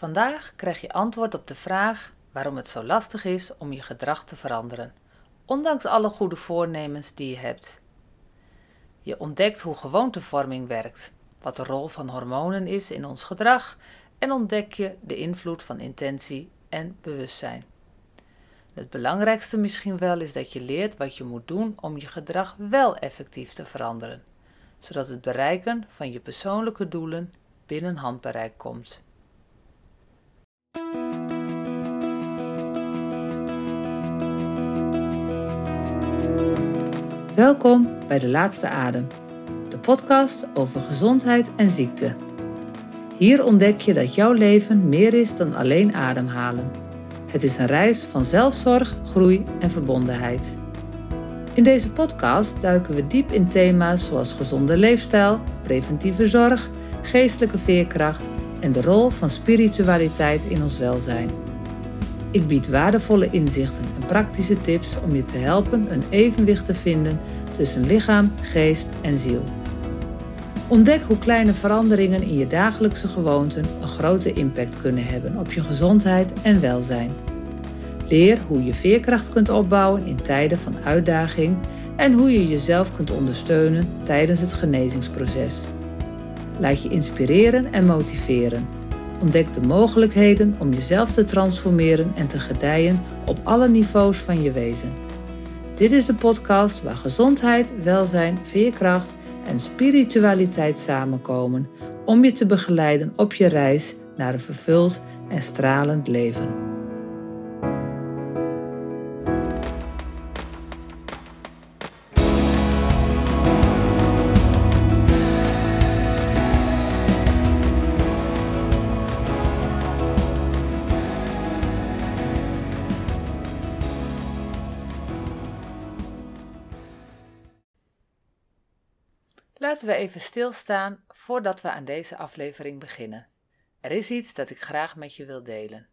Vandaag krijg je antwoord op de vraag waarom het zo lastig is om je gedrag te veranderen, ondanks alle goede voornemens die je hebt. Je ontdekt hoe gewoontevorming werkt, wat de rol van hormonen is in ons gedrag en ontdek je de invloed van intentie en bewustzijn. Het belangrijkste misschien wel is dat je leert wat je moet doen om je gedrag wel effectief te veranderen, zodat het bereiken van je persoonlijke doelen binnen handbereik komt. Welkom bij De Laatste Adem, de podcast over gezondheid en ziekte. Hier ontdek je dat jouw leven meer is dan alleen ademhalen. Het is een reis van zelfzorg, groei en verbondenheid. In deze podcast duiken we diep in thema's zoals gezonde leefstijl, preventieve zorg, geestelijke veerkracht en de rol van spiritualiteit in ons welzijn. Ik bied waardevolle inzichten en praktische tips om je te helpen een evenwicht te vinden tussen lichaam, geest en ziel. Ontdek hoe kleine veranderingen in je dagelijkse gewoonten een grote impact kunnen hebben op je gezondheid en welzijn. Leer hoe je veerkracht kunt opbouwen in tijden van uitdaging en hoe je jezelf kunt ondersteunen tijdens het genezingsproces. Laat je inspireren en motiveren. Ontdek de mogelijkheden om jezelf te transformeren en te gedijen op alle niveaus van je wezen. Dit is de podcast waar gezondheid, welzijn, veerkracht en spiritualiteit samenkomen om je te begeleiden op je reis naar een vervuld en stralend leven. Laten we even stilstaan voordat we aan deze aflevering beginnen. Er is iets dat ik graag met je wil delen.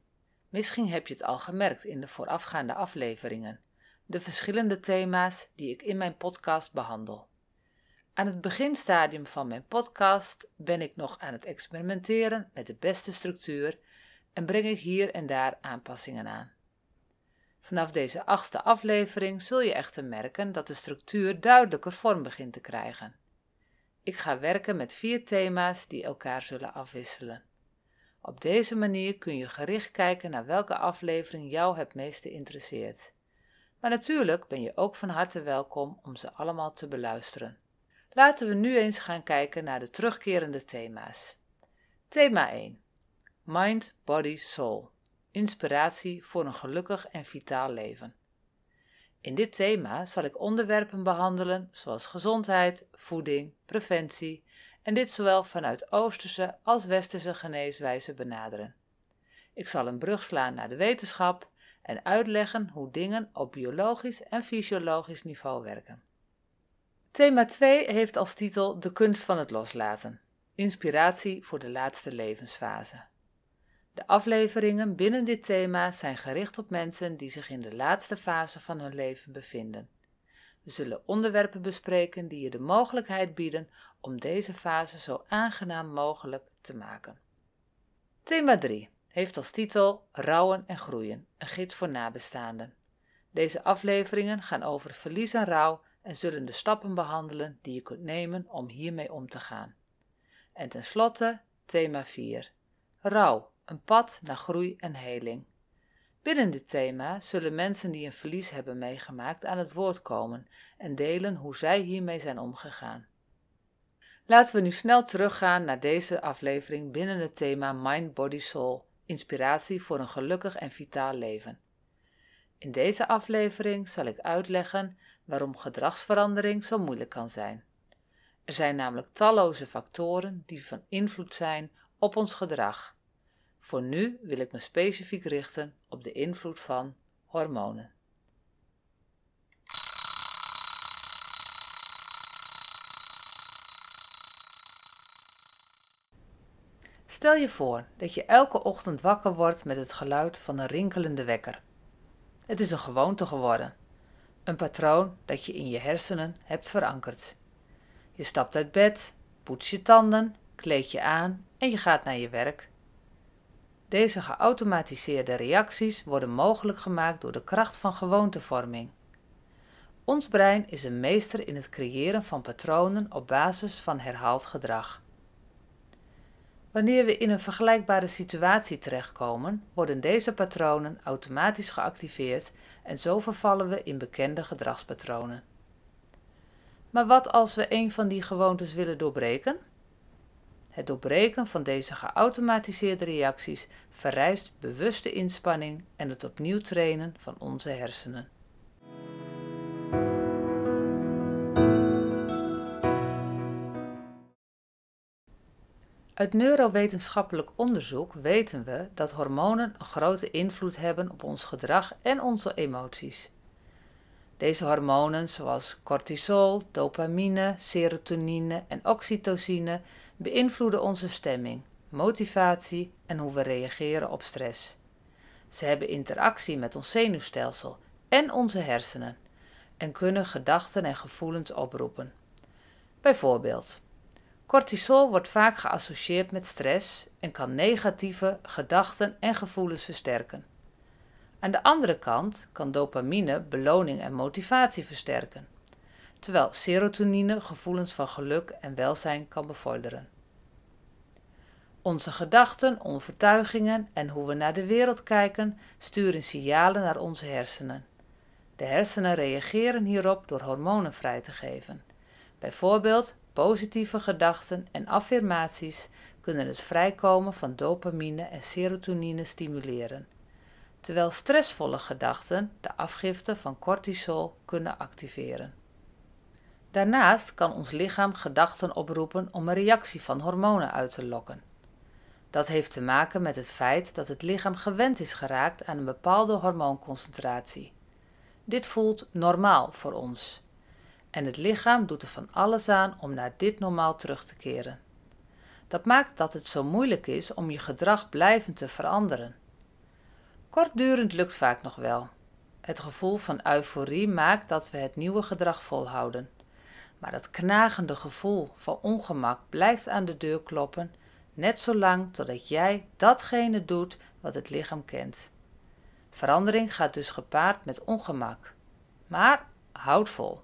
Misschien heb je het al gemerkt in de voorafgaande afleveringen, de verschillende thema's die ik in mijn podcast behandel. Aan het beginstadium van mijn podcast ben ik nog aan het experimenteren met de beste structuur en breng ik hier en daar aanpassingen aan. Vanaf deze achtste aflevering zul je echter merken dat de structuur duidelijker vorm begint te krijgen. Ik ga werken met vier thema's die elkaar zullen afwisselen. Op deze manier kun je gericht kijken naar welke aflevering jou het meeste interesseert. Maar natuurlijk ben je ook van harte welkom om ze allemaal te beluisteren. Laten we nu eens gaan kijken naar de terugkerende thema's. Thema 1: Mind, Body, Soul. Inspiratie voor een gelukkig en vitaal leven. In dit thema zal ik onderwerpen behandelen zoals gezondheid, voeding, preventie en dit zowel vanuit Oosterse als Westerse geneeswijze benaderen. Ik zal een brug slaan naar de wetenschap en uitleggen hoe dingen op biologisch en fysiologisch niveau werken. Thema 2 heeft als titel De kunst van het loslaten. Inspiratie voor de laatste levensfase. De afleveringen binnen dit thema zijn gericht op mensen die zich in de laatste fase van hun leven bevinden. We zullen onderwerpen bespreken die je de mogelijkheid bieden om deze fase zo aangenaam mogelijk te maken. Thema 3 heeft als titel Rouwen en Groeien, een gids voor nabestaanden. Deze afleveringen gaan over verlies en rouw en zullen de stappen behandelen die je kunt nemen om hiermee om te gaan. En tenslotte thema 4. Rouw, een pad naar groei en heling. Binnen dit thema zullen mensen die een verlies hebben meegemaakt aan het woord komen en delen hoe zij hiermee zijn omgegaan. Laten we nu snel teruggaan naar deze aflevering binnen het thema Mind, Body, Soul, inspiratie voor een gelukkig en vitaal leven. In deze aflevering zal ik uitleggen waarom gedragsverandering zo moeilijk kan zijn. Er zijn namelijk talloze factoren die van invloed zijn op ons gedrag voor nu wil ik me specifiek richten op de invloed van hormonen. Stel je voor dat je elke ochtend wakker wordt met het geluid van een rinkelende wekker. Het is een gewoonte geworden, een patroon dat je in je hersenen hebt verankerd. Je stapt uit bed, poets je tanden, kleed je aan en je gaat naar je werk Deze geautomatiseerde reacties worden mogelijk gemaakt door de kracht van gewoontevorming. Ons brein is een meester in het creëren van patronen op basis van herhaald gedrag. Wanneer we in een vergelijkbare situatie terechtkomen, worden deze patronen automatisch geactiveerd en zo vervallen we in bekende gedragspatronen. Maar wat als we een van die gewoontes willen doorbreken? Het doorbreken van deze geautomatiseerde reacties vereist bewuste inspanning en het opnieuw trainen van onze hersenen. Uit neurowetenschappelijk onderzoek weten we dat hormonen een grote invloed hebben op ons gedrag en onze emoties. Deze hormonen, zoals cortisol, dopamine, serotonine en oxytocine, beïnvloeden onze stemming, motivatie en hoe we reageren op stress. Ze hebben interactie met ons zenuwstelsel en onze hersenen en kunnen gedachten en gevoelens oproepen. Bijvoorbeeld, cortisol wordt vaak geassocieerd met stress en kan negatieve gedachten en gevoelens versterken. Aan de andere kant kan dopamine beloning en motivatie versterken, terwijl serotonine gevoelens van geluk en welzijn kan bevorderen. Onze gedachten, overtuigingen en hoe we naar de wereld kijken sturen signalen naar onze hersenen. De hersenen reageren hierop door hormonen vrij te geven. Bijvoorbeeld positieve gedachten en affirmaties kunnen het vrijkomen van dopamine en serotonine stimuleren terwijl stressvolle gedachten de afgifte van cortisol kunnen activeren. Daarnaast kan ons lichaam gedachten oproepen om een reactie van hormonen uit te lokken. Dat heeft te maken met het feit dat het lichaam gewend is geraakt aan een bepaalde hormoonconcentratie. Dit voelt normaal voor ons. En het lichaam doet er van alles aan om naar dit normaal terug te keren. Dat maakt dat het zo moeilijk is om je gedrag blijvend te veranderen. Kortdurend lukt vaak nog wel. Het gevoel van euforie maakt dat we het nieuwe gedrag volhouden. Maar dat knagende gevoel van ongemak blijft aan de deur kloppen, net zolang totdat jij datgene doet wat het lichaam kent. Verandering gaat dus gepaard met ongemak. Maar houd vol,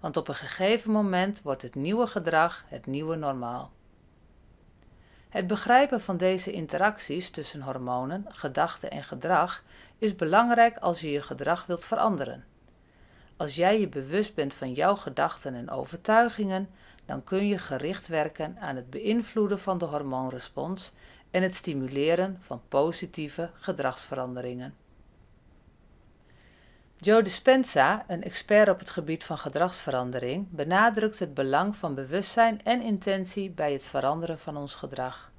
want op een gegeven moment wordt het nieuwe gedrag het nieuwe normaal. Het begrijpen van deze interacties tussen hormonen, gedachten en gedrag is belangrijk als je je gedrag wilt veranderen. Als jij je bewust bent van jouw gedachten en overtuigingen, dan kun je gericht werken aan het beïnvloeden van de hormoonrespons en het stimuleren van positieve gedragsveranderingen. Joe Dispenza, een expert op het gebied van gedragsverandering, benadrukt het belang van bewustzijn en intentie bij het veranderen van ons gedrag.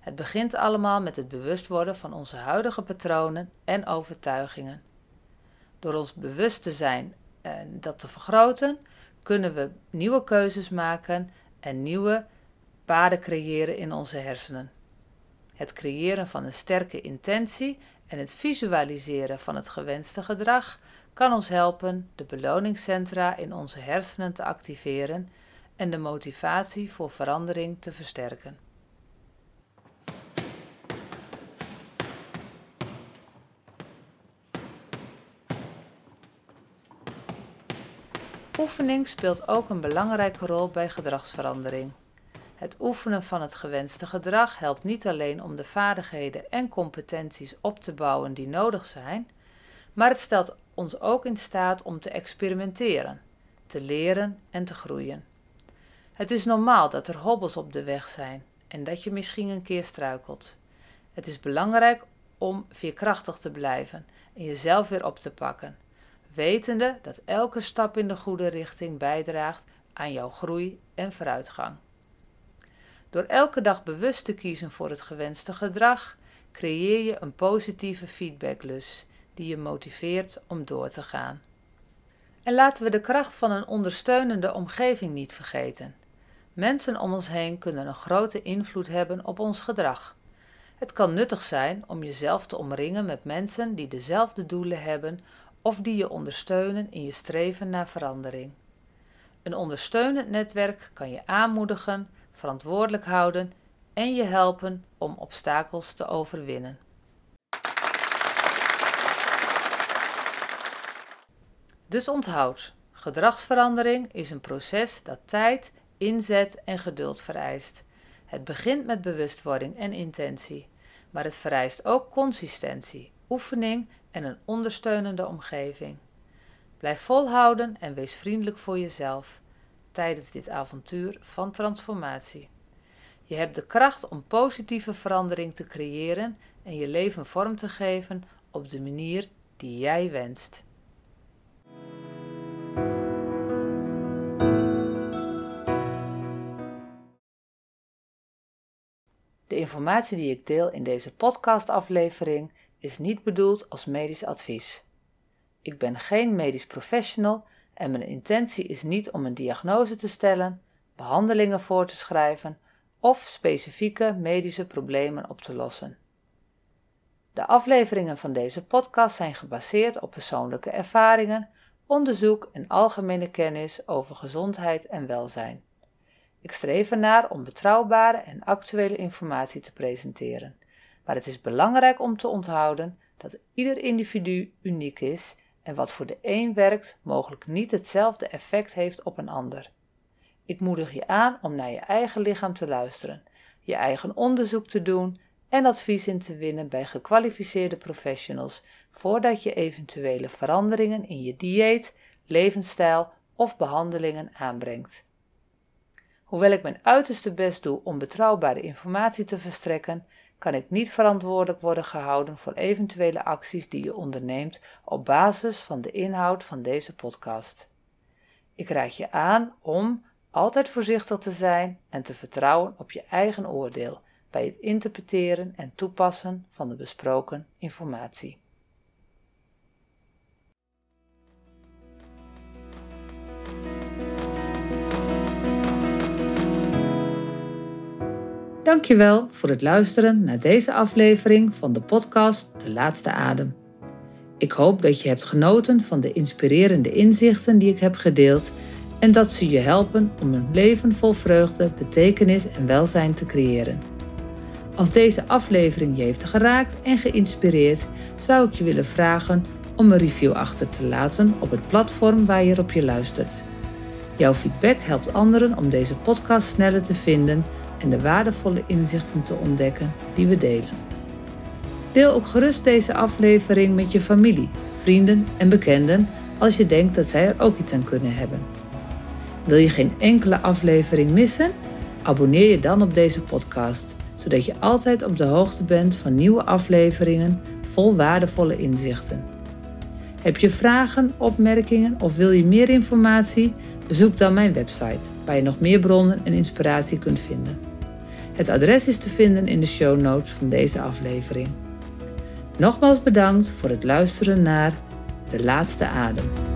Het begint allemaal met het bewust worden van onze huidige patronen en overtuigingen. Door ons bewust te zijn en dat te vergroten, kunnen we nieuwe keuzes maken en nieuwe paden creëren in onze hersenen. Het creëren van een sterke intentie en het visualiseren van het gewenste gedrag kan ons helpen de beloningscentra in onze hersenen te activeren en de motivatie voor verandering te versterken. Oefening speelt ook een belangrijke rol bij gedragsverandering. Het oefenen van het gewenste gedrag helpt niet alleen om de vaardigheden en competenties op te bouwen die nodig zijn, maar het stelt ons ook in staat om te experimenteren, te leren en te groeien. Het is normaal dat er hobbels op de weg zijn en dat je misschien een keer struikelt. Het is belangrijk om veerkrachtig te blijven en jezelf weer op te pakken, wetende dat elke stap in de goede richting bijdraagt aan jouw groei en vooruitgang. Door elke dag bewust te kiezen voor het gewenste gedrag, creëer je een positieve feedbacklus die je motiveert om door te gaan. En laten we de kracht van een ondersteunende omgeving niet vergeten. Mensen om ons heen kunnen een grote invloed hebben op ons gedrag. Het kan nuttig zijn om jezelf te omringen met mensen die dezelfde doelen hebben of die je ondersteunen in je streven naar verandering. Een ondersteunend netwerk kan je aanmoedigen, verantwoordelijk houden en je helpen om obstakels te overwinnen. Dus onthoud, gedragsverandering is een proces dat tijd, inzet en geduld vereist. Het begint met bewustwording en intentie, maar het vereist ook consistentie, oefening en een ondersteunende omgeving. Blijf volhouden en wees vriendelijk voor jezelf tijdens dit avontuur van transformatie. Je hebt de kracht om positieve verandering te creëren en je leven vorm te geven op de manier die jij wenst. De informatie die ik deel in deze podcastaflevering is niet bedoeld als medisch advies. Ik ben geen medisch professional en mijn intentie is niet om een diagnose te stellen, behandelingen voor te schrijven of specifieke medische problemen op te lossen. De afleveringen van deze podcast zijn gebaseerd op persoonlijke ervaringen, onderzoek en algemene kennis over gezondheid en welzijn. Ik streef ernaar om betrouwbare en actuele informatie te presenteren, maar het is belangrijk om te onthouden dat ieder individu uniek is en wat voor de een werkt, mogelijk niet hetzelfde effect heeft op een ander. Ik moedig je aan om naar je eigen lichaam te luisteren, je eigen onderzoek te doen en advies in te winnen bij gekwalificeerde professionals voordat je eventuele veranderingen in je dieet, levensstijl of behandelingen aanbrengt. Hoewel ik mijn uiterste best doe om betrouwbare informatie te verstrekken, kan ik niet verantwoordelijk worden gehouden voor eventuele acties die je onderneemt op basis van de inhoud van deze podcast. Ik raad je aan om altijd voorzichtig te zijn en te vertrouwen op je eigen oordeel bij het interpreteren en toepassen van de besproken informatie. Dankjewel voor het luisteren naar deze aflevering van de podcast De Laatste Adem. Ik hoop dat je hebt genoten van de inspirerende inzichten die ik heb gedeeld en dat ze je helpen om een leven vol vreugde, betekenis en welzijn te creëren. Als deze aflevering je heeft geraakt en geïnspireerd, zou ik je willen vragen om een review achter te laten op het platform waar je op je luistert. Jouw feedback helpt anderen om deze podcast sneller te vinden en de waardevolle inzichten te ontdekken die we delen. Deel ook gerust deze aflevering met je familie, vrienden en bekenden als je denkt dat zij er ook iets aan kunnen hebben. Wil je geen enkele aflevering missen? Abonneer je dan op deze podcast, zodat je altijd op de hoogte bent van nieuwe afleveringen vol waardevolle inzichten. Heb je vragen, opmerkingen of wil je meer informatie? Bezoek dan mijn website, waar je nog meer bronnen en inspiratie kunt vinden. Het adres is te vinden in de show notes van deze aflevering. Nogmaals bedankt voor het luisteren naar De Laatste Adem.